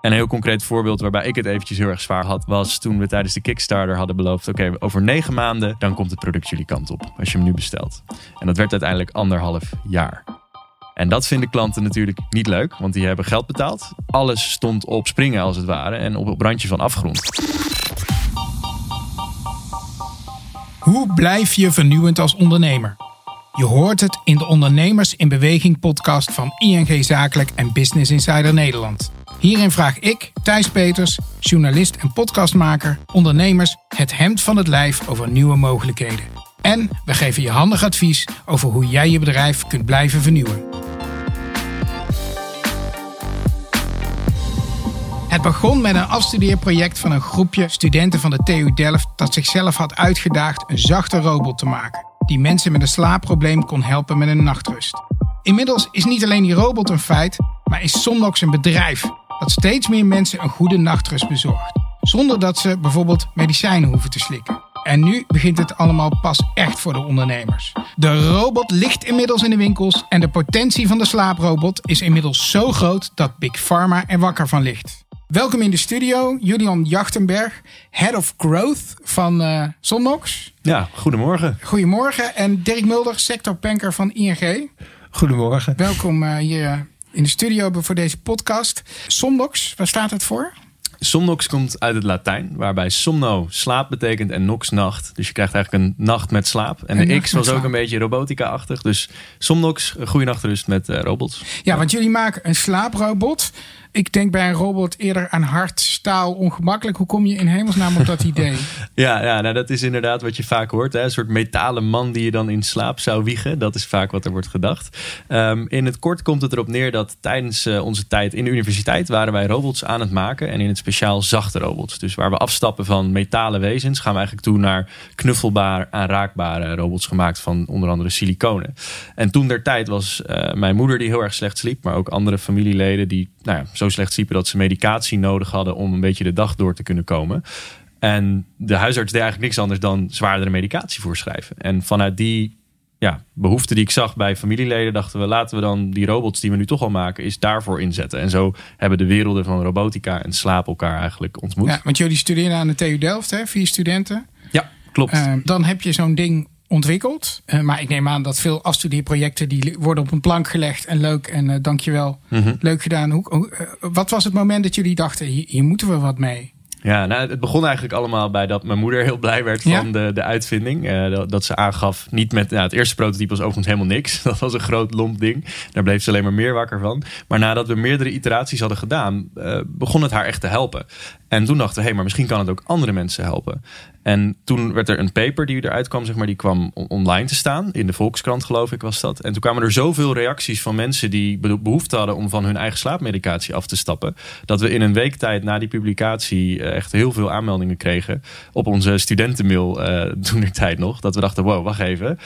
En een heel concreet voorbeeld waarbij ik het eventjes heel erg zwaar had, was toen we tijdens de Kickstarter hadden beloofd: oké, over negen maanden dan komt het product jullie kant op als je hem nu bestelt. En dat werd uiteindelijk anderhalf jaar. En dat vinden klanten natuurlijk niet leuk, want die hebben geld betaald. Alles stond op springen als het ware en op het randje van afgrond. Hoe blijf je vernieuwend als ondernemer? Je hoort het in de Ondernemers in Beweging podcast van ING Zakelijk en Business Insider Nederland. Hierin vraag ik, Thijs Peters, journalist en podcastmaker, ondernemers het hemd van het lijf over nieuwe mogelijkheden. En we geven je handig advies over hoe jij je bedrijf kunt blijven vernieuwen. Het begon met een afstudeerproject van een groepje studenten van de TU Delft dat zichzelf had uitgedaagd een zachte robot te maken, die mensen met een slaapprobleem kon helpen met een nachtrust. Inmiddels is niet alleen die robot een feit, maar is Somnox een bedrijf dat steeds meer mensen een goede nachtrust bezorgt, zonder dat ze bijvoorbeeld medicijnen hoeven te slikken. En nu begint het allemaal pas echt voor de ondernemers. De robot ligt inmiddels in de winkels en de potentie van de slaaprobot is inmiddels zo groot dat Big Pharma er wakker van ligt. Welkom in de studio, Julian Jachtenberg, Head of Growth van uh, Somnox. Ja, goedemorgen. Goedemorgen. En Dirk Mulder, sectorpanker van ING. Goedemorgen. Welkom uh, hier in de studio voor deze podcast. Somnox, waar staat het voor? Somnox komt uit het Latijn, waarbij somno slaap betekent en nox nacht. Dus je krijgt eigenlijk een nacht met slaap. En, de X was ook een beetje robotica-achtig. Dus Somnox, goede nachtrust met uh, robots. Ja, want jullie maken een slaaprobot. Ik denk bij een robot eerder aan hard, staal, ongemakkelijk. Hoe kom je in hemelsnaam op dat idee? ja, ja nou, dat is inderdaad wat je vaak hoort. Hè? Een soort metalen man die je dan in slaap zou wiegen. Dat is vaak wat er wordt gedacht. Um, in het kort komt het erop neer dat tijdens uh, onze tijd in de universiteit waren wij robots aan het maken. En in het speciaal zachte robots. Dus waar we afstappen van metalen wezens, gaan we eigenlijk toe naar knuffelbaar, aanraakbare robots gemaakt van onder andere siliconen. En toen der tijd was uh, mijn moeder die heel erg slecht sliep, maar ook andere familieleden die nou ja, zo slecht sliepen dat ze medicatie nodig hadden om een beetje de dag door te kunnen komen. En de huisarts deed eigenlijk niks anders dan zwaardere medicatie voorschrijven. En vanuit die ja, behoefte die ik zag bij familieleden, dachten we laten we dan die robots die we nu toch al maken, is daarvoor inzetten. En zo hebben de werelden van robotica en slaap elkaar eigenlijk ontmoet. Ja, want jullie studeren aan de TU Delft, hè? vier studenten. Ja, klopt. Uh, dan heb je zo'n ding ontwikkeld. Uh, maar ik neem aan dat veel afstudieprojecten die worden op een plank gelegd en leuk en uh, dankjewel, mm -hmm. leuk gedaan. Hoe, uh, wat was het moment dat jullie dachten hier, hier moeten we wat mee? Ja, nou, het begon eigenlijk allemaal bij dat mijn moeder heel blij werd van ja? de, de uitvinding. Uh, dat, dat, ze aangaf, niet met. Nou, het eerste prototype was overigens helemaal niks. Dat was een groot lomp ding. Daar bleef ze alleen maar meer wakker van. Maar nadat we meerdere iteraties hadden gedaan, uh, begon het haar echt te helpen. En toen dachten we, hé, hey, maar misschien kan het ook andere mensen helpen. En toen werd er een paper die eruit kwam, zeg maar, die kwam online te staan. In de Volkskrant, geloof ik, was dat. En toen kwamen er zoveel reacties van mensen die behoefte hadden om van hun eigen slaapmedicatie af te stappen. Dat we in een week tijd na die publicatie echt heel veel aanmeldingen kregen op onze studentenmail uh, toen der tijd nog. Dat we dachten, wow, wacht even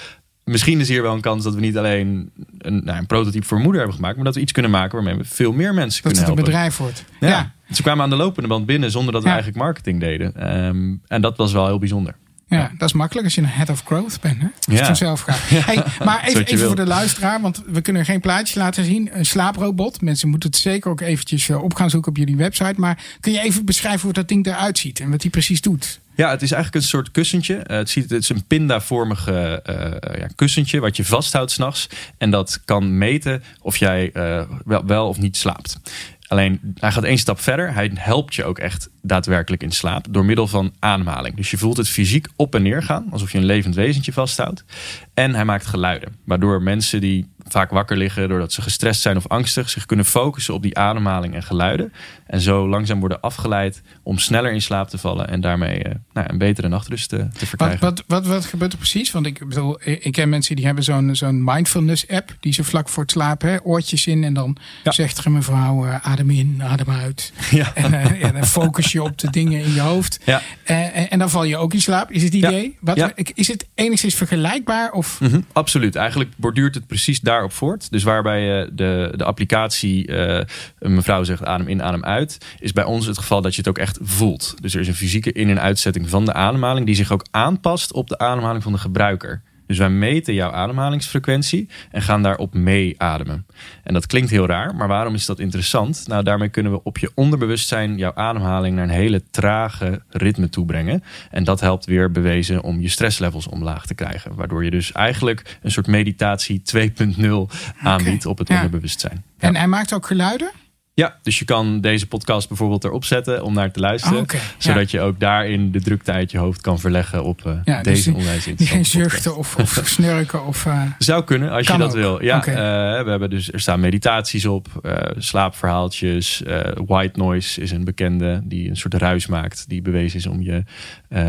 misschien is hier wel een kans dat we niet alleen een, nou, een prototype voor moeder hebben gemaakt, maar dat we iets kunnen maken waarmee we veel meer mensen dat kunnen helpen. Dat het een bedrijf wordt. Ja. ja. Ze kwamen aan de lopende band binnen zonder dat we ja. eigenlijk marketing deden. Um, en dat was wel heel bijzonder. Ja, dat is makkelijk als je een head of growth bent. Hè? Als ja. je zelf gaat. Hey, maar even, even voor de luisteraar, want we kunnen geen plaatjes laten zien. Een slaaprobot. Mensen moeten het zeker ook eventjes op gaan zoeken op jullie website. Maar kun je even beschrijven hoe dat ding eruit ziet en wat die precies doet? Ja, het is eigenlijk een soort kussentje. Uh, het, ziet, het is een pindavormige uh, ja, kussentje wat je vasthoudt s'nachts. En dat kan meten of jij wel, wel of niet slaapt. Alleen hij gaat één stap verder. Hij helpt je ook echt daadwerkelijk in slaap door middel van ademhaling. Dus je voelt het fysiek op en neer gaan, alsof je een levend wezentje vasthoudt. En hij maakt geluiden, waardoor mensen die vaak wakker liggen doordat ze gestrest zijn of angstig, zich kunnen focussen op die ademhaling en geluiden. En zo langzaam worden afgeleid om sneller in slaap te vallen en daarmee uh, nou, een betere nachtrust te, te verkrijgen. Wat, wat, wat, wat, gebeurt er precies? Want ik bedoel, ik ken mensen die hebben zo'n zo'n mindfulness app die ze vlak voor het slapen, hè, oortjes in en dan ja. zegt er een mevrouw uh, adem in, adem uit. Ja. En, uh, ja, dan focus je op de dingen in je hoofd. Ja. En, en, dan val je ook in slaap. Is het idee? Wat, is het enigszins vergelijkbaar? Of? -hmm, absoluut. Eigenlijk borduurt het precies daarop voort. Dus waarbij de, de applicatie een mevrouw zegt adem in, adem uit, is bij ons het geval dat je het ook echt voelt. Dus er is een fysieke in- en uitzetting van de ademhaling die zich ook aanpast op de ademhaling van de gebruiker. Dus wij meten jouw ademhalingsfrequentie en gaan daarop mee ademen. En dat klinkt heel raar, maar waarom is dat interessant? Nou, daarmee kunnen we op je onderbewustzijn jouw ademhaling naar een hele trage ritme toebrengen. En dat helpt weer bewezen om je stresslevels omlaag te krijgen. Waardoor je dus eigenlijk een soort meditatie 2.0 aanbiedt op het onderbewustzijn. En hij maakt ook geluiden? Ja, dus je kan deze podcast bijvoorbeeld erop zetten om naar te luisteren. Oh, zodat je ook daarin de drukte uit je hoofd kan verleggen op uh, ja, deze dus onwijs Geen zuchten of, of snurken. Of, uh, Zou kunnen, als je dat wil. Ja, okay. uh, we hebben dus, er staan meditaties op, slaapverhaaltjes. white noise is een bekende die een soort ruis maakt. Die bewezen is om je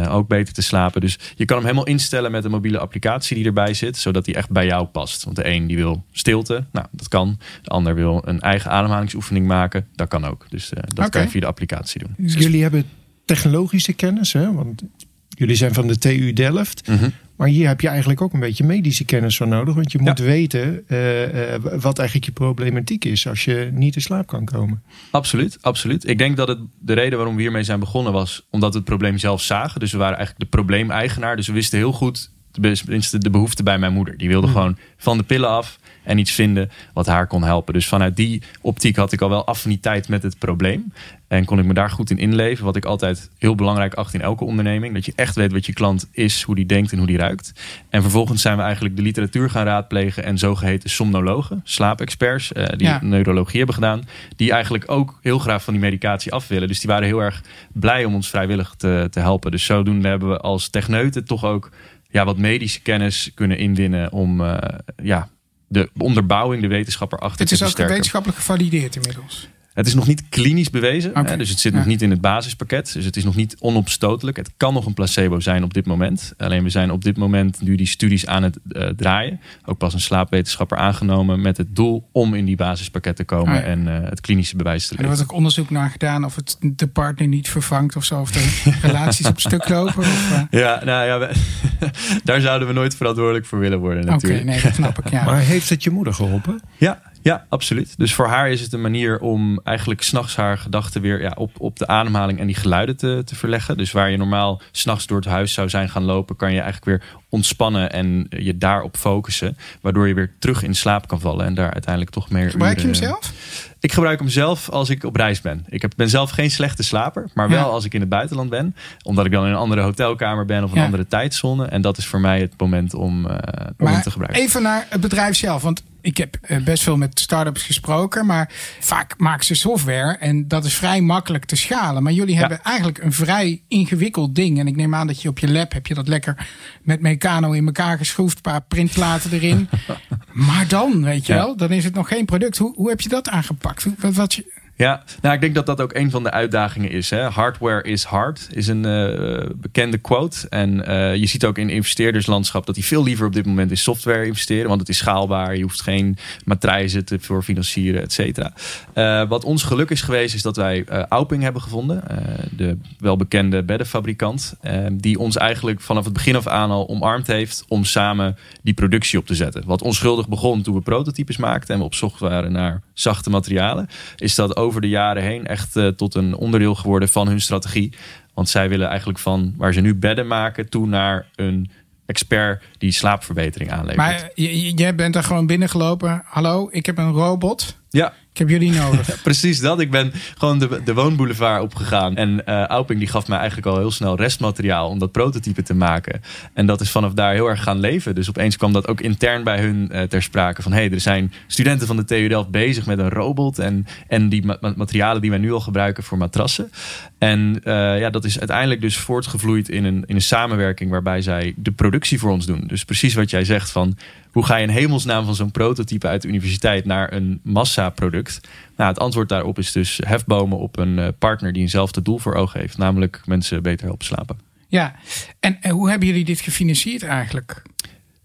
ook beter te slapen. Dus je kan hem helemaal instellen met een mobiele applicatie die erbij zit. Zodat die echt bij jou past. Want de een die wil stilte, nou dat kan. De ander wil een eigen ademhalingsoefening maken maken, dat kan ook. Dus uh, dat kan je via de applicatie doen. Dus jullie hebben technologische kennis, hè? want jullie zijn van de TU Delft. Mhm. Maar hier heb je eigenlijk ook een beetje medische kennis voor nodig. Want je moet weten uh, uh, wat eigenlijk je problematiek is als je niet in slaap kan komen. Absoluut, absoluut. Ik denk dat het de reden waarom we hiermee zijn begonnen was omdat we het probleem zelf zagen. Dus we waren eigenlijk de probleemeigenaar. Dus we wisten heel goed tenminste de behoefte bij mijn moeder. Die wilde mhm. gewoon van de pillen af en iets vinden wat haar kon helpen. Dus vanuit die optiek had ik al wel affiniteit met het probleem. En kon ik me daar goed in inleven. Wat ik altijd heel belangrijk acht in elke onderneming. Dat je echt weet wat je klant is, hoe die denkt en hoe die ruikt. En vervolgens zijn we eigenlijk de literatuur gaan raadplegen. En zogeheten somnologen, slaapexperts, eh, die neurologie hebben gedaan. Die eigenlijk ook heel graag van die medicatie af willen. Dus die waren heel erg blij om ons vrijwillig te, te helpen. Dus zodoende hebben we als techneuten toch ook ja, wat medische kennis kunnen inwinnen om uh, ja, de onderbouwing, de wetenschap erachter te versterken. Het is ook wetenschappelijk gevalideerd inmiddels. Het is nog niet klinisch bewezen. Hè, dus het zit nog niet in het basispakket. Dus het is nog niet onopstotelijk. Het kan nog een placebo zijn op dit moment. Alleen we zijn op dit moment nu die studies aan het uh, draaien. Ook pas een slaapwetenschapper aangenomen met het doel om in die basispakket te komen ah, en uh, het klinische bewijs te leveren. Er wordt ook onderzoek naar gedaan of het de partner niet vervangt of zo. Of de relaties op stuk lopen. Of, uh... Ja, nou ja, we, daar zouden we nooit verantwoordelijk voor willen worden natuurlijk. Oké, nee, dat snap ik. Ja. Maar heeft het je moeder geholpen? Ja, ja, absoluut. Dus voor haar is het een manier om eigenlijk s'nachts haar gedachten weer ja, op, op de ademhaling en die geluiden te, te verleggen. Dus waar je normaal s'nachts door het huis zou zijn gaan lopen, kan je eigenlijk weer ontspannen en je daarop focussen. Waardoor je weer terug in slaap kan vallen en daar uiteindelijk toch meer. Gebruik je hem zelf? Ik gebruik hem zelf als ik op reis ben. Ik heb, ben zelf geen slechte slaper, maar wel als ik in het buitenland ben. Omdat ik dan in een andere hotelkamer ben of een andere tijdzone. En dat is voor mij het moment om, uh, om hem te gebruiken. Even naar het bedrijf zelf. Want ik heb eh, best veel met startups gesproken, maar vaak maken ze software en dat is vrij makkelijk te schalen. Maar jullie hebben eigenlijk een vrij ingewikkeld ding. En ik neem aan dat je op je lab heb je dat lekker met Meccano in elkaar geschroefd, een paar printplaten erin. maar dan, weet je wel, dan is het nog geen product. Hoe, hoe heb je dat aangepakt? Wat, wat je, ja, nou, ik denk dat dat ook een van de uitdagingen is. Hè. Hardware is hard, is een uh, bekende quote. En uh, je ziet ook in investeerderslandschap dat die veel liever op dit moment in software investeren. Want het is schaalbaar, je hoeft geen matrijzen te voor financieren, et cetera. Uh, wat ons geluk is geweest, is dat wij Auping hebben gevonden. de welbekende beddenfabrikant. die ons eigenlijk vanaf het begin af aan al omarmd heeft om samen die productie op te zetten. Wat onschuldig begon toen we prototypes maakten en we op zoek waren naar zachte materialen. Is dat over de jaren heen echt uh, tot een onderdeel geworden van hun strategie. Want zij willen eigenlijk van waar ze nu bedden maken toe naar een expert die slaapverbetering aanlevert. Maar jij bent er gewoon binnengelopen. Hallo, ik heb een robot. Ja. Ik heb jullie nodig. Precies dat. Ik ben gewoon de, de woonboulevard opgegaan. En uh, Auping die gaf mij eigenlijk al heel snel restmateriaal om dat prototype te maken. En dat is vanaf daar heel erg gaan leven. Dus opeens kwam dat ook intern bij hun uh, ter sprake. Van hé, hey, er zijn studenten van de TU Delft bezig met een robot. En, en die ma materialen die wij nu al gebruiken voor matrassen. En uh, ja, dat is uiteindelijk dus voortgevloeid in een, in een samenwerking waarbij zij de productie voor ons doen. Dus precies wat jij zegt van hoe ga je in hemelsnaam van zo'n prototype uit de universiteit naar een massaproduct? Nou, het antwoord daarop is dus hefbomen op een eh, partner die eenzelfde doel voor ogen heeft, namelijk mensen beter helpen slapen. Ja, en, en hoe hebben jullie dit gefinancierd eigenlijk?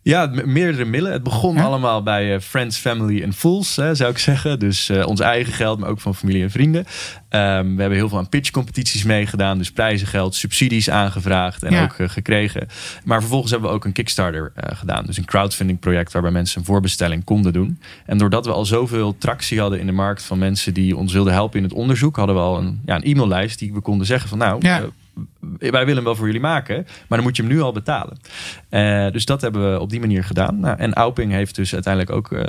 Ja, meerdere middelen. Het begon allemaal bij uh, Friends, Family en Fools, hè, zou ik zeggen. Dus uh, ons eigen geld, maar ook van familie en vrienden. Um, we hebben heel veel aan pitchcompetities meegedaan. Dus prijzengeld, subsidies aangevraagd en ook uh, gekregen. Maar vervolgens hebben we ook een Kickstarter gedaan. Dus een crowdfunding project waarbij mensen een voorbestelling konden doen. En doordat we al zoveel tractie hadden in de markt van mensen die ons wilden helpen in het onderzoek, hadden we al een, ja, e-maillijst die we konden zeggen van nou... Ja wij willen hem wel voor jullie maken, maar dan moet je hem nu al betalen. Uh, dus dat hebben we op die manier gedaan. Nou, en Auping heeft dus uiteindelijk ook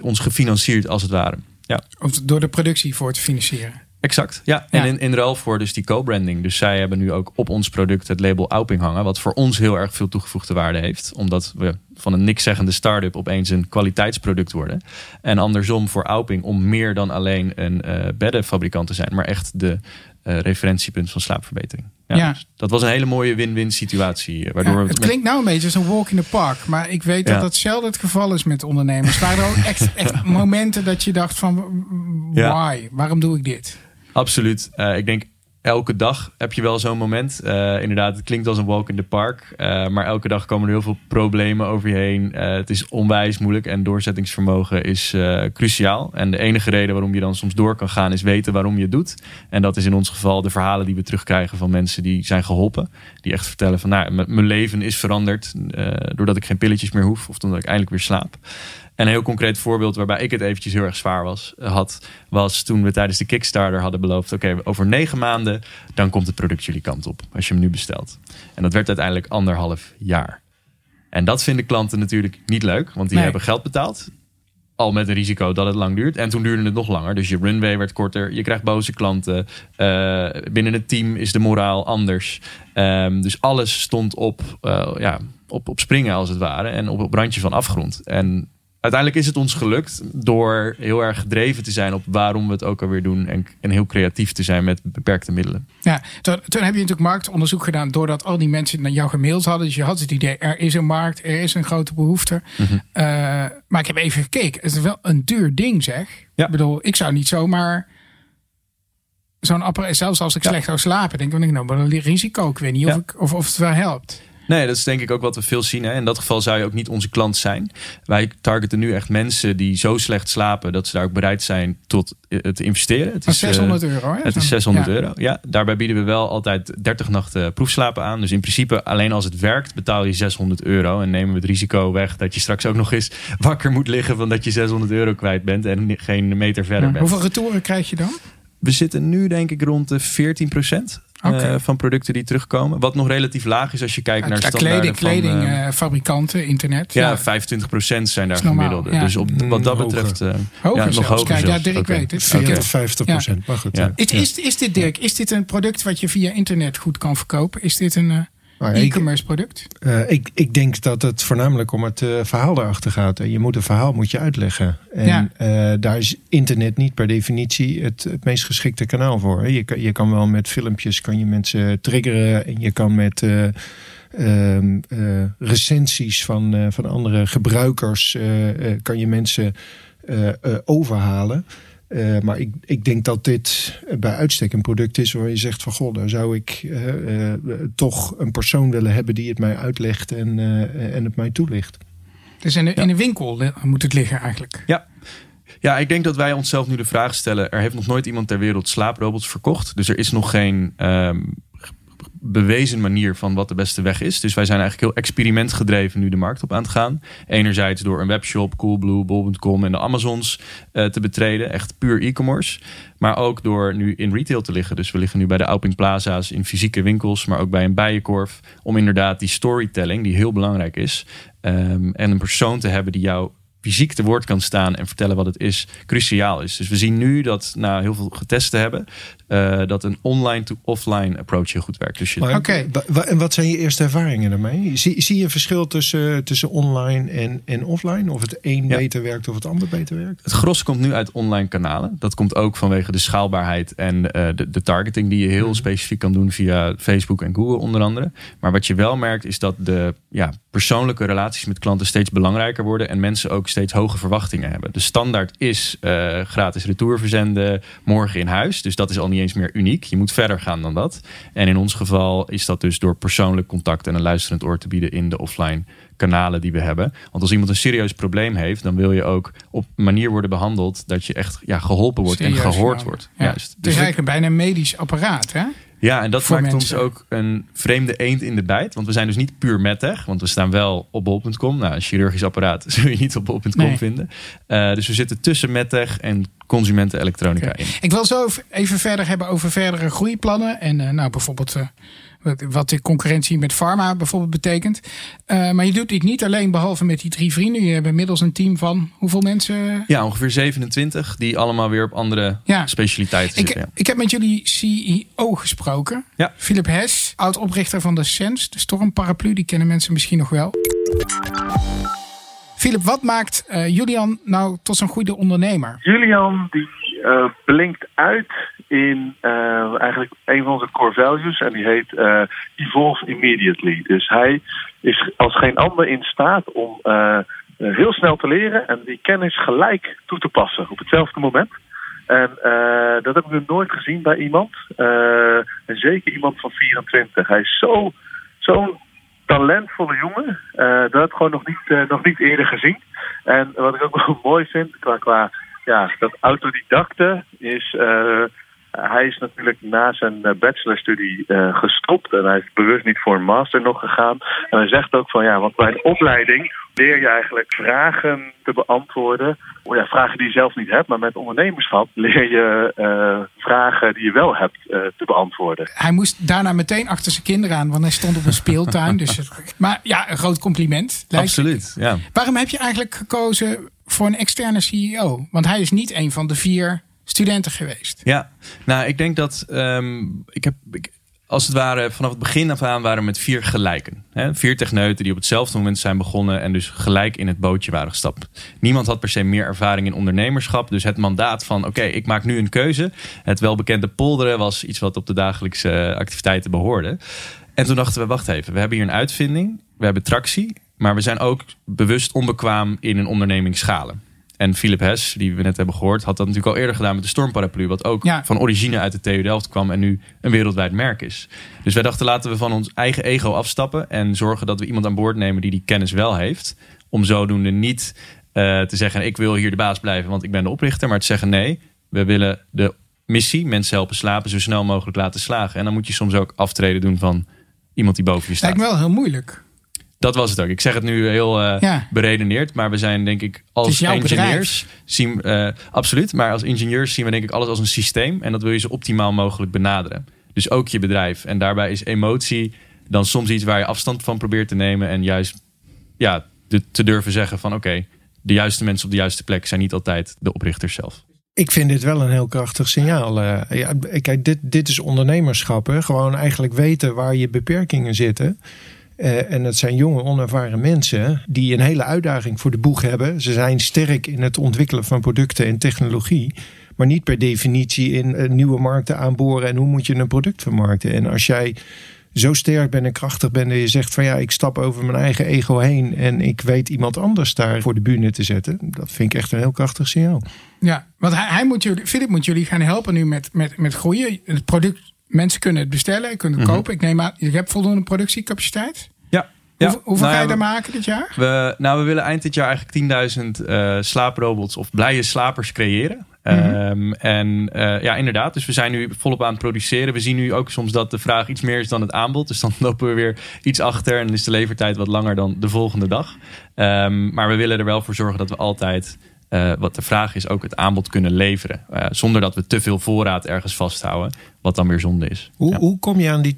ons gefinancierd als het ware. Ja. Door de productie voor te financieren. Exact, ja. En in, in ruil voor dus die co-branding. Dus zij hebben nu ook op ons product het label Auping hangen. Wat voor ons heel erg veel toegevoegde waarde heeft. Omdat we van een niks zeggende start-up opeens een kwaliteitsproduct worden. En andersom voor Auping om meer dan alleen een uh, beddenfabrikant te zijn. Maar echt de uh, referentiepunt van slaapverbetering. Ja, Dus dat was een hele mooie win-win situatie. Eh, waardoor ja, het klinkt nou een beetje als een walk in the park. Maar ik weet dat dat zelden het geval is met ondernemers. Waren er ook echt, echt momenten dat je dacht van... Why? Waarom doe ik dit? Absoluut. Uh, ik denk elke dag heb je wel zo'n moment. Uh, inderdaad, het klinkt als een walk in the park. Uh, maar elke dag komen er heel veel problemen over je heen. Uh, het is onwijs moeilijk en doorzettingsvermogen is cruciaal. En de enige reden waarom je dan soms door kan gaan is weten waarom je het doet. En dat is in ons geval de verhalen die we terugkrijgen van mensen die zijn geholpen. Die echt vertellen van nou, mijn leven is veranderd doordat ik geen pilletjes meer hoef. Of omdat ik eindelijk weer slaap. En een heel concreet voorbeeld waarbij ik het eventjes heel erg zwaar was, had, was toen we tijdens de Kickstarter hadden beloofd: oké, over negen maanden dan komt het product jullie kant op als je hem nu bestelt. En dat werd uiteindelijk anderhalf jaar. En dat vinden klanten natuurlijk niet leuk, want die hebben geld betaald. Al met een risico dat het lang duurt. En toen duurde het nog langer. Dus je runway werd korter. Je krijgt boze klanten. Uh, binnen het team is de moraal anders. Um, dus alles stond op, uh, ja, op, op springen als het ware. En op het randje van afgrond. En uiteindelijk is het ons gelukt door heel erg gedreven te zijn op waarom we het ook alweer doen. En, en heel creatief te zijn met beperkte middelen. Ja, toen, toen heb je natuurlijk marktonderzoek gedaan doordat al die mensen naar jou gemaild hadden. Dus je had het idee, er is een markt, er is een grote behoefte. Mhm. Eh, maar ik heb even gekeken. Het is wel een duur ding zeg. Ja. Ik bedoel, ik zou niet zomaar zo'n apparaat, zelfs als ik slecht zou slapen, denk ik, nou, maar een risico. Ik weet niet of, ik, of, of het wel helpt. Nee, dat is denk ik ook wat we veel zien. Hè. In dat geval zou je ook niet onze klant zijn. Wij targeten nu echt mensen die zo slecht slapen dat ze daar ook bereid zijn tot eh, te investeren. Het is 600 eh, euro. Hè? Het is 600 euro. Ja, daarbij bieden we wel altijd 30 nachten proefslapen aan. Dus in principe alleen als het werkt betaal je 600 euro en nemen we het risico weg dat je straks ook nog eens wakker moet liggen van dat je 600 euro kwijt bent en geen meter verder bent. Hoeveel retouren krijg je dan? We zitten nu denk ik rond de 14 procent. Eh, van producten die terugkomen. Wat nog relatief laag is als je kijkt naar ja, kleding, kledingfabrikanten, uh, internet. Ja, ja, 25% zijn daar gemiddelde. Dus op, wat dat betreft uh, hoger ja, nog hoger. Kijk, ja, Dirk weet het. 40, 50 procent. Maar goed. Is, is, is dit, Dirk, is dit een product wat je via internet goed kan verkopen? Is dit een e-commerce product? Uh, ik, ik denk dat het voornamelijk om het uh, verhaal erachter gaat. En je moet een verhaal moet je uitleggen. En ja. uh, daar is internet niet per definitie het, het meest geschikte kanaal voor. Je kan, je kan wel met filmpjes kan je mensen triggeren. En je kan met ehm, recensies van, van andere gebruikers kan je mensen overhalen. Uh, maar ik, ik denk dat dit bij uitstek een product is waar je zegt van goh, daar zou ik uh, uh, toch een persoon willen hebben die het mij uitlegt en, en het mij toelicht. Dus in, de, ja. in een winkel moet het liggen eigenlijk. Ja. Ja, ik denk dat wij onszelf nu de vraag stellen: er heeft nog nooit iemand ter wereld slaaprobots verkocht. Dus er is nog geen um, bewezen manier van wat de beste weg is. Dus wij zijn eigenlijk heel experimentgedreven nu de markt op aan het gaan. Enerzijds door een webshop, Coolblue, Bol.com en de Amazons uh, te betreden. Echt puur e-commerce. Maar ook door nu in retail te liggen. Dus we liggen nu bij de Auping Plaza's in fysieke winkels. Maar ook bij een bijenkorf. Om inderdaad die storytelling, die heel belangrijk is. Um, en een persoon te hebben die jou fysiek te woord kan staan en vertellen wat het is, cruciaal is. Dus we zien nu dat na heel veel getest te hebben, uh, dat een online to offline approach heel goed werkt. Dus je... Oké. En wat zijn je eerste ervaringen daarmee? Zie, zie je een verschil tussen, tussen online en, en offline? Of het een beter werkt of het ander beter werkt? Het gros komt nu uit online kanalen. Dat komt ook vanwege de schaalbaarheid en uh, de, de, targeting die je heel hmm. specifiek kan doen via Facebook en Google onder andere. Maar wat je wel merkt is dat de ja, persoonlijke relaties met klanten steeds belangrijker worden en mensen ook steeds hoge verwachtingen hebben. De standaard is uh, gratis retour verzenden morgen in huis. Dus dat is al niet eens meer uniek. Je moet verder gaan dan dat. En in ons geval is dat dus door persoonlijk contact en een luisterend oor te bieden in de offline kanalen die we hebben. Want als iemand een serieus probleem heeft, dan wil je ook op een manier worden behandeld dat je echt ja, geholpen wordt en gehoord wordt. Ja. Juist. Dus het is eigenlijk bijna een medisch apparaat, hè? Ja, en dat maakt ons ook een vreemde eend in de bijt. Want we zijn dus niet puur medtech. Want we staan wel op bol.com. Nou, een chirurgisch apparaat zul je niet op bol.com vinden. Uh, dus we zitten tussen medtech en consumenten elektronica in. Ik wil zo even verder hebben over verdere groeiplannen. En uh, nou, bijvoorbeeld uh, wat de concurrentie met pharma bijvoorbeeld betekent. Uh, maar je doet dit niet alleen behalve met die drie vrienden. Je hebt inmiddels een team van hoeveel mensen? Ja, ongeveer 27 die allemaal weer op andere ja. specialiteiten ik, zitten. Ja. Ik heb met jullie CEO gesproken. Ja. Philip Hess, oud-oprichter van de SENS, de Stormparaplu. Die kennen mensen misschien nog wel. Philip, wat maakt uh, Julian nou tot zo'n goede ondernemer? Julian die uh, blinkt uit in uh, eigenlijk een van onze core values en die heet evolve immediately. Dus hij is als geen ander in staat om heel snel te leren en die kennis gelijk toe te passen op hetzelfde moment. En dat heb ik nog nooit gezien bij iemand. en zeker iemand van 24. Hij is zo, zo'n talentvolle jongen. Dat heb ik gewoon nog niet, nog niet eerder gezien. En wat ik ook wel mooi vind qua, qua ja, dat autodidacte is. Uh, hij is natuurlijk na zijn bachelorstudie gestopt en hij is bewust niet voor een master nog gegaan. En hij zegt ook van ja, want bij een opleiding leer je eigenlijk vragen te beantwoorden. Oh ja, vragen die je zelf niet hebt, maar met ondernemerschap leer je uh, vragen die je wel hebt uh, te beantwoorden. Hij moest daarna meteen achter zijn kinderen aan, want hij stond op een speeltuin. dus, maar ja, een groot compliment. Absoluut, ja. Waarom heb je eigenlijk gekozen voor een externe CEO? Want hij is niet een van de vier studenten geweest. Ja, nou, ik denk dat um, ik heb. Ik, als het ware vanaf het begin af aan waren met vier gelijken. Hè? Vier techneuten die op hetzelfde moment zijn begonnen en dus gelijk in het bootje waren gestapt. Niemand had per se meer ervaring in ondernemerschap. Dus het mandaat van oké, ik maak nu een keuze. Het welbekende polderen was iets wat op de dagelijkse activiteiten behoorde. En toen dachten we, wacht even, we hebben hier een uitvinding. We hebben tractie. Maar we zijn ook bewust onbekwaam in een onderneming schalen. En Philip Hess, die we net hebben gehoord, had dat natuurlijk al eerder gedaan met de Stormparaplu. Wat ook van origine uit de TU Delft kwam en nu een wereldwijd merk is. Dus wij dachten, laten we van ons eigen ego afstappen. En zorgen dat we iemand aan boord nemen die die kennis wel heeft. Om zodoende niet uh, te zeggen, ik wil hier de baas blijven, want ik ben de oprichter. Maar te zeggen, nee, we willen de missie, mensen helpen slapen, zo snel mogelijk laten slagen. En dan moet je soms ook aftreden doen van iemand die boven je staat. Lijkt me wel heel moeilijk dat was het ook. Ik zeg het nu heel uh, beredeneerd, maar we zijn denk ik als ingenieurs zien uh, absoluut, maar als ingenieurs zien we denk ik alles als een systeem en dat wil je zo optimaal mogelijk benaderen. Dus ook je bedrijf en daarbij is emotie dan soms iets waar je afstand van probeert te nemen en juist ja de, te durven zeggen van oké, de juiste mensen op de juiste plek zijn niet altijd de oprichters zelf. Ik vind dit wel een heel krachtig signaal. Uh, ja, kijk, dit, dit is ondernemerschap. Hè? Gewoon eigenlijk weten waar je beperkingen zitten. Uh, en het zijn jonge, onervaren mensen die een hele uitdaging voor de boeg hebben. Ze zijn sterk in het ontwikkelen van producten en technologie. Maar niet per definitie in uh, nieuwe markten aanboren en hoe moet je een product vermarkten. En als jij zo sterk bent en krachtig bent dat je zegt van ja, ik stap over mijn eigen ego heen en ik weet iemand anders daar voor de bühne te zetten. Dat vind ik echt een heel krachtig signaal. Ja, want hij, hij moet jullie, Philip moet jullie gaan helpen nu met, met, met groeien. Het product, mensen kunnen het bestellen, kunnen het mhm. kopen. Ik neem aan, je hebt voldoende productiecapaciteit? Ja. hoeveel nou ga je er maken dit jaar? We, nou, we willen eind dit jaar eigenlijk 10.000 uh, eh, slaaprobots of blije slapers creëren. Mhm. Um, en uh, ja, inderdaad. Dus we zijn nu volop aan het produceren. We zien nu ook soms dat de vraag iets meer is dan het aanbod. Dus dan lopen we weer iets achter en is de levertijd wat langer dan de volgende dag. Um, maar we willen er wel voor zorgen dat we altijd uh, wat de vraag is, ook het aanbod kunnen leveren. Uh, zonder dat we te veel voorraad ergens vasthouden. Wat dan weer zonde is. Hoe, hoe kom je aan die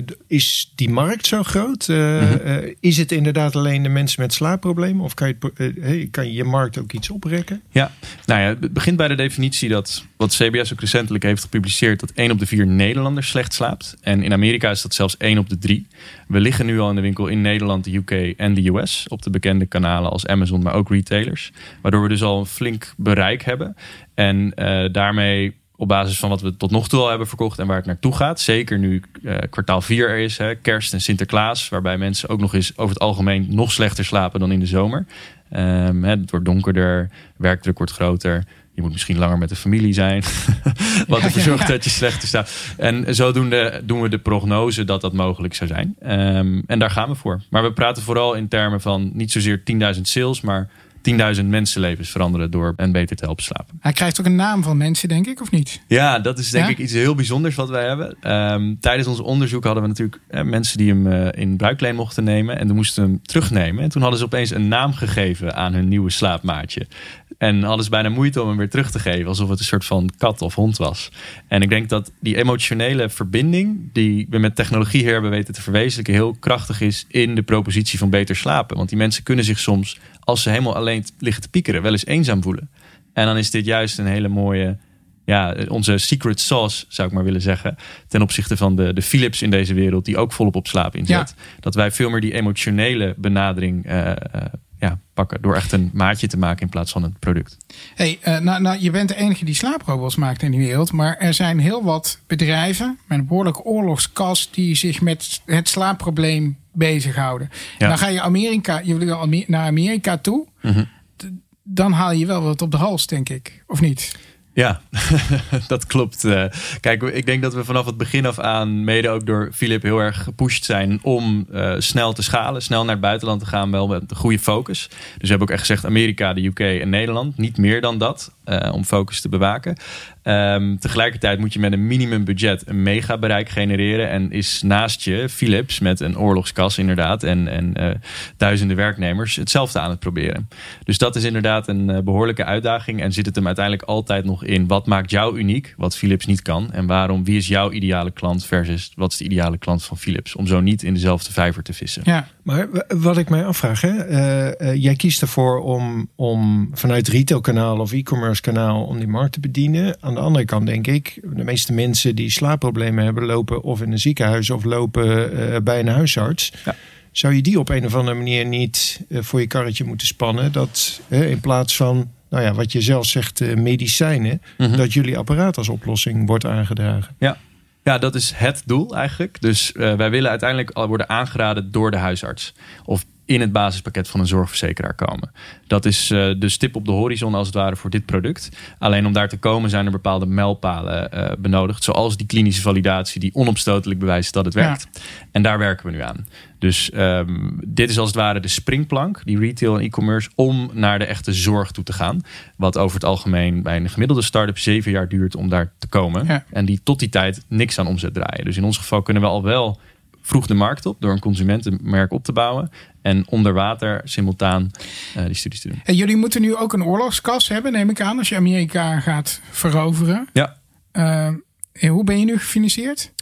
10.000? Is die markt zo groot? Uh, mm -hmm. is het inderdaad alleen de mensen met slaapproblemen? Of kan je, kan je je markt ook iets oprekken? Ja, nou ja, het begint bij de definitie dat wat CBS ook recentelijk heeft gepubliceerd, dat 1 op de 4 Nederlanders slecht slaapt. En in Amerika is dat zelfs 1 op de 3. We liggen nu al in de winkel in Nederland, de UK en de US. Op de bekende kanalen als Amazon, maar ook retailers. Waardoor we dus al een flink bereik hebben. En uh, daarmee op basis van wat we tot nog toe al hebben verkocht en waar het naartoe gaat. Zeker nu uh, kwartaal 4 er is, hè, kerst en Sinterklaas. Waarbij mensen ook nog eens over het algemeen nog slechter slapen dan in de zomer. Um, hè, het wordt donkerder, werkdruk wordt groter. Je moet misschien langer met de familie zijn. wat ervoor zorgt dat je slechter staat. En zodoende doen we de prognose dat dat mogelijk zou zijn. Um, en daar gaan we voor. Maar we praten vooral in termen van niet zozeer 10.000 sales, maar 10.000 mensenlevens veranderen door hen beter te helpen slapen. Hij krijgt ook een naam van mensen, denk ik, of niet? Ja, dat is denk Ja? ik iets heel bijzonders wat wij hebben. Ehm, tijdens ons onderzoek hadden we natuurlijk eh, mensen die hem eh, in bruikleen mochten nemen. En toen moesten we hem terugnemen. En toen hadden ze opeens een naam gegeven aan hun nieuwe slaapmaatje. En hadden ze bijna moeite om hem weer terug te geven. Alsof het een soort van kat of hond was. En ik denk dat die emotionele verbinding die we met technologie hier hebben weten te verwezenlijken. heel krachtig is in de propositie van beter slapen. Want die mensen kunnen zich soms, als ze helemaal alleen liggen te piekeren, wel eens eenzaam voelen. En dan is dit juist een hele mooie ja, onze secret sauce, zou ik maar willen zeggen. Ten opzichte van de, de Philips in deze wereld, die ook volop op slaap inzet. Dat wij veel meer die emotionele benadering eh, eh, ja, pakken. Door echt een maatje te maken in plaats van een product. Hey, eh, nou, nou, je bent de enige die slaaprobots maakt in de wereld. Maar er zijn heel wat bedrijven met een behoorlijk oorlogskas die zich met het slaapprobleem bezighouden. Ja. Dan ga je Amerika, je wil naar Amerika toe. Mhm. Dan haal je wel wat op de hals, denk ik. Of niet? Ja, dat klopt. Eh, Kijk, ik denk dat we vanaf het begin af aan, mede ook door Philip, heel erg gepusht zijn om eh, snel te schalen, snel naar het buitenland te gaan, wel met een goede focus. Dus we hebben ook echt gezegd Amerika, de UK en Nederland. Niet meer dan dat, eh, om focus te bewaken. Ehm, tegelijkertijd moet je met een minimumbudget een mega bereik genereren. En is naast je Philips met een oorlogskas inderdaad en, en eh, duizenden werknemers hetzelfde aan het proberen. Dus dat is inderdaad een eh, behoorlijke uitdaging. En zit het hem uiteindelijk altijd nog in wat maakt jou uniek, wat Philips niet kan. En waarom, wie is jouw ideale klant versus wat is de ideale klant van Philips. Om zo niet in dezelfde vijver te vissen. Ja. Maar wat ik mij afvraag, hè, jij kiest ervoor om, om vanuit retailkanaal of e-commerce kanaal om die markt te bedienen. Aan de andere kant denk ik, de meeste mensen die slaapproblemen hebben lopen of in een ziekenhuis of lopen eh, bij een huisarts. Ja. Zou je die op een of andere manier niet eh, voor je karretje moeten spannen? Dat in plaats van, nou ja, wat je zelf zegt, eh, medicijnen, Mhm. dat jullie apparaat als oplossing wordt aangedragen. Ja. Ja, dat is het doel eigenlijk. Dus wij willen uiteindelijk al worden aangeraden door de huisarts. Of in het basispakket van een zorgverzekeraar komen. Dat is eh, de stip op de horizon als het ware voor dit product. Alleen om daar te komen zijn er bepaalde mijlpalen eh, benodigd. Zoals die klinische validatie die onomstotelijk bewijst dat het Ja. werkt. En daar werken we nu aan. Dus ehm, dit is als het ware de springplank, die retail en e-commerce, om naar de echte zorg toe te gaan. Wat over het algemeen bij een gemiddelde start-up zeven jaar duurt om daar te komen. Ja. En die tot die tijd niks aan omzet draaien. Dus in ons geval kunnen we al wel vroeg de markt op door een consumentenmerk op te bouwen. En onder water simultaan eh, die studies te doen. En jullie moeten nu ook een oorlogskas hebben, neem ik aan, als je Amerika gaat veroveren. Ja. En hoe ben je nu gefinancierd?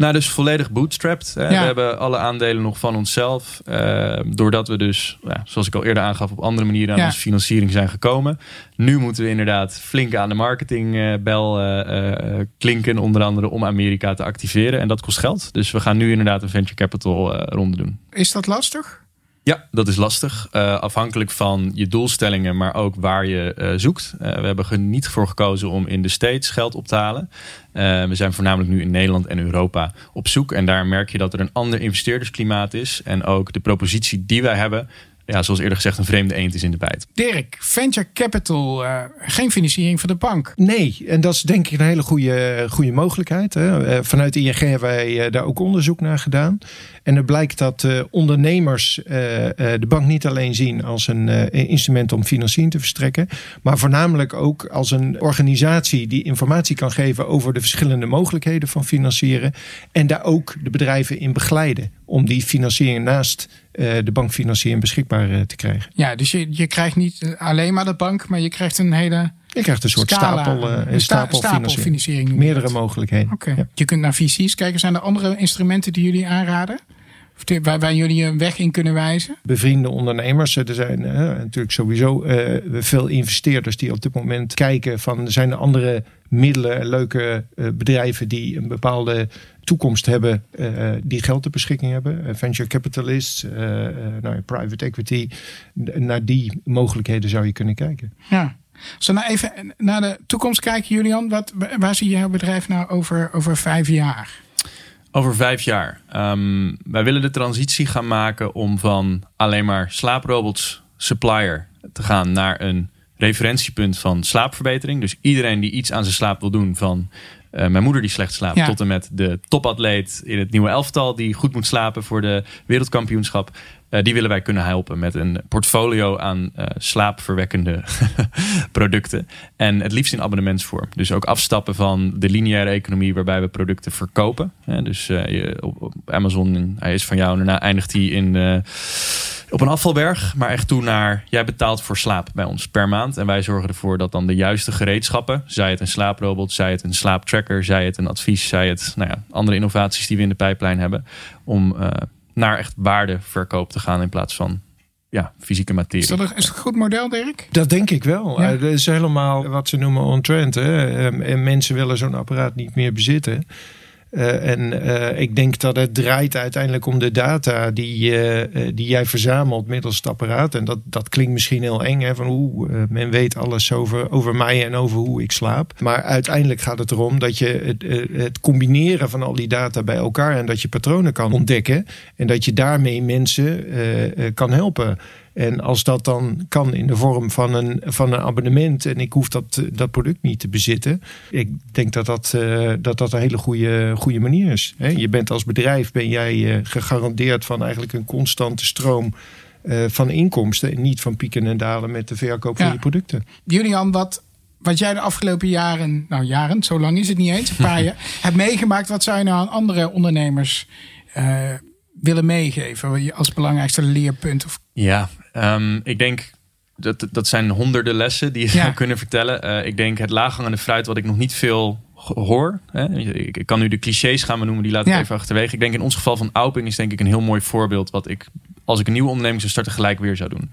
Nou, dus volledig bootstrapped. Ja. We hebben alle aandelen nog van onszelf. Eh, doordat we dus, ja, zoals ik al eerder aangaf, op andere manieren aan Ja. onze financiering zijn gekomen. Nu moeten we inderdaad flink aan de marketingbel eh, eh, klinken. Onder andere om Amerika te activeren. En dat kost geld. Dus we gaan nu inderdaad een venture capital eh, ronde doen. Is dat lastig? Ja, dat is lastig. Eh, afhankelijk van je doelstellingen, maar ook waar je eh, zoekt. Eh, we hebben er niet voor gekozen om in de States geld op te halen. Eh, we zijn voornamelijk nu in Nederland en Europa op zoek. En daar merk je dat er een ander investeerdersklimaat is. En ook de propositie die wij hebben, ja, zoals eerder gezegd, een vreemde eend is in de bijt. Dirk, venture capital, eh, geen financiering van de bank. Nee, en dat is denk ik een hele goede, goede mogelijkheid. Hè. Eh, Vanuit ING hebben wij daar ook onderzoek naar gedaan. En het blijkt dat eh, ondernemers eh, eh, de bank niet alleen zien als een instrument om financiering te verstrekken, maar voornamelijk ook als een organisatie die informatie kan geven over de verschillende mogelijkheden van financieren. En daar ook de bedrijven in begeleiden om die financiering naast de bankfinanciering beschikbaar te krijgen. Ja, dus je, je krijgt niet alleen maar de bank, maar je krijgt een hele Je krijgt een soort scala, stapel, eh, een stapel financiering. stapelfinanciering. Meerdere mogelijkheden. Ja. Je kunt naar VC's kijken. Zijn er andere instrumenten die jullie aanraden? Of waar, waar jullie een weg in kunnen wijzen? bevriende ondernemers. Er zijn eh, natuurlijk sowieso eh, veel investeerders die op dit moment kijken van er zijn andere middelen, leuke eh, bedrijven die een bepaalde toekomst hebben, eh, die geld ter beschikking hebben. Eh, venture capitalists, eh, eh, nou, private equity. Naar die mogelijkheden zou je kunnen kijken. Ja. Als we nou even naar de toekomst kijken, Julian. Wat, waar zie je jouw bedrijf nou over, over vijf jaar? Over vijf jaar. Ehm, wij willen de transitie gaan maken om van alleen maar slaaprobots supplier te gaan naar een referentiepunt van slaapverbetering. Dus iedereen die iets aan zijn slaap wil doen, van uh, mijn moeder die slecht slaapt, tot en met de topatleet in het nieuwe elftal die goed moet slapen voor de wereldkampioenschap. Uh, die willen wij kunnen helpen met een portfolio aan uh, slaapverwekkende producten. En het liefst in abonnementsvorm. Dus ook afstappen van de lineaire economie waarbij we producten verkopen. dus je, op, op, Amazon, hij is van jou en daarna eindigt hij in op een afvalberg, maar echt toe naar jij betaalt voor slaap bij ons per maand. En wij zorgen ervoor dat dan de juiste gereedschappen, zij het een slaaprobot, zij het een slaaptracker, zij het een advies, zij het nou ja, andere innovaties die we in de pijplijn hebben, om uh, naar echt waardeverkoop te gaan in plaats van ja, fysieke materie. Is dat een, is dat een goed model, Dirk? Dat denk ik wel. Ja. Uh, dat is helemaal wat ze noemen on-trend. En mensen willen zo'n apparaat niet meer bezitten. Uh, en uh, ik denk dat het draait uiteindelijk om de data die, uh, die jij verzamelt middels het apparaat. En dat, dat klinkt misschien heel eng, hè, van hoe men weet alles over, over mij en over hoe ik slaap. Maar uiteindelijk gaat het erom dat je het, het combineren van al die data bij elkaar en dat je patronen kan ontdekken. En dat je daarmee mensen kan helpen. En als dat dan kan in de vorm van een, van een abonnement en ik hoef dat, dat product niet te bezitten, ik denk dat dat, uh, dat, dat een hele goede, goede manier is. Je bent als bedrijf ben jij uh, gegarandeerd van eigenlijk een constante stroom uh, van inkomsten en niet van pieken en dalen met de verkoop van je producten. Julian, wat, wat jij de afgelopen jaren, nou jaren, zo lang is het niet eens, een paar jaar, hebt meegemaakt, wat zou je nou aan andere ondernemers willen meegeven als belangrijkste leerpunt? Of... Ja, um, ik denk dat, dat zijn honderden lessen die je zou kunnen vertellen. Uh, ik denk het laaghangende fruit wat ik nog niet veel hoor. Hè? Ik, ik, kan nu de clichés gaan noemen, die laat ik even achterwege. Ik denk in ons geval van Auping is denk ik een heel mooi voorbeeld... wat ik als ik een nieuwe onderneming zou starten gelijk weer zou doen.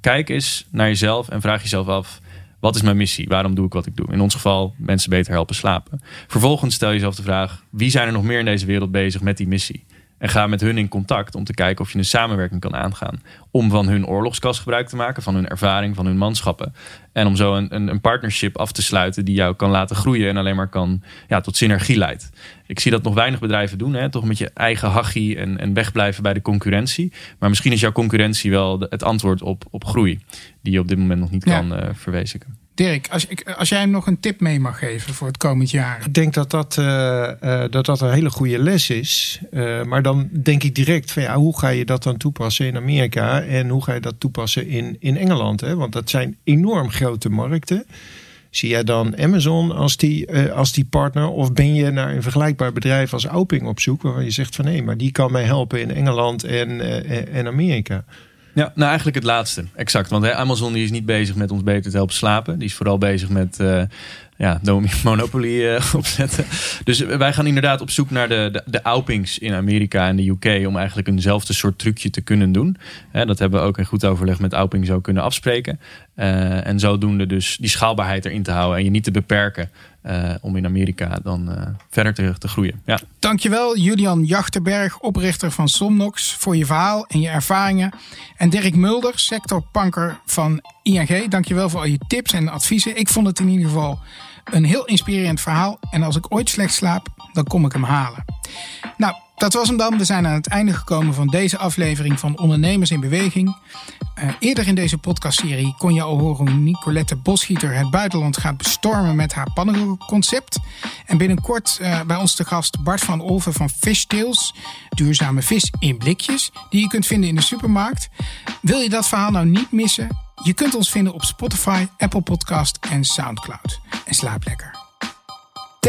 Kijk eens naar jezelf en vraag jezelf af... Wat is mijn missie? Waarom doe ik wat ik doe? In ons geval mensen beter helpen slapen. Vervolgens stel jezelf de vraag: wie zijn er nog meer in deze wereld bezig met die missie? En ga met hun in contact om te kijken of je een samenwerking kan aangaan. Om van hun oorlogskas gebruik te maken, van hun ervaring, van hun manschappen. En om zo een, een, een partnership af te sluiten die jou kan laten groeien en alleen maar kan ja, tot synergie leidt. Ik zie dat nog weinig bedrijven doen, hè? toch met je eigen hachie en, en wegblijven bij de concurrentie. Maar misschien is jouw concurrentie wel het antwoord op, op groei, die je op dit moment nog niet kan uh, verwezenlijken. Dirk, als, als jij nog een tip mee mag geven voor het komend jaar. Ik denk dat dat, uh, uh, dat, dat een hele goede les is. Uh, maar dan denk ik direct van ja, hoe ga je dat dan toepassen in Amerika? En hoe ga je dat toepassen in, in Engeland? Hè? Want dat zijn enorm grote markten. Zie jij dan Amazon als die, als die partner? Of ben je naar een vergelijkbaar bedrijf als Auping op zoek... waarvan je zegt van nee, maar die kan mij helpen in Engeland en, en Amerika? Ja, nou eigenlijk het laatste. Exact. Want Amazon die is niet bezig met ons beter te helpen slapen. Die is vooral bezig met uh, ja, Monopoly uh, opzetten. Dus wij gaan inderdaad op zoek naar de, de, de Aupings in Amerika en de UK... om eigenlijk eenzelfde soort trucje te kunnen doen. Hè, dat hebben we ook in goed overleg met Auping zo kunnen afspreken. Uh, en zodoende dus die schaalbaarheid erin te houden... en je niet te beperken uh, om in Amerika dan uh, verder te, te, groeien. Ja. Dankjewel Julian Jachterberg, oprichter van Somnox, voor je verhaal en je ervaringen. En Dirk Mulder, sectorpanker van ING. Dankjewel voor al je tips en adviezen. Ik vond het in ieder geval een heel inspirerend verhaal. En als ik ooit slecht slaap, dan kom ik hem halen. Nou, dat was hem dan. We zijn aan het einde gekomen van deze aflevering van Ondernemers in Beweging. Uh, eerder in deze podcastserie kon je al horen hoe Nicolette Bosgieter het buitenland gaat bestormen met haar pannenkoekconcept. En binnenkort uh, bij ons te gast Bart van Olven van Fishtails, duurzame vis in blikjes, die je kunt vinden in de supermarkt. Wil je dat verhaal nou niet missen? Je kunt ons vinden op Spotify, Apple Podcast en Soundcloud. En slaap lekker.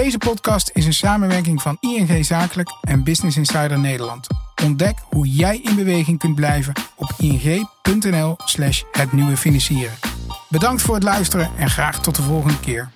Deze podcast is een samenwerking van ING Zakelijk en Business Insider Nederland. Ontdek hoe jij in beweging kunt blijven op ing.nl/slash het nieuwe financieren. Bedankt voor het luisteren en graag tot de volgende keer.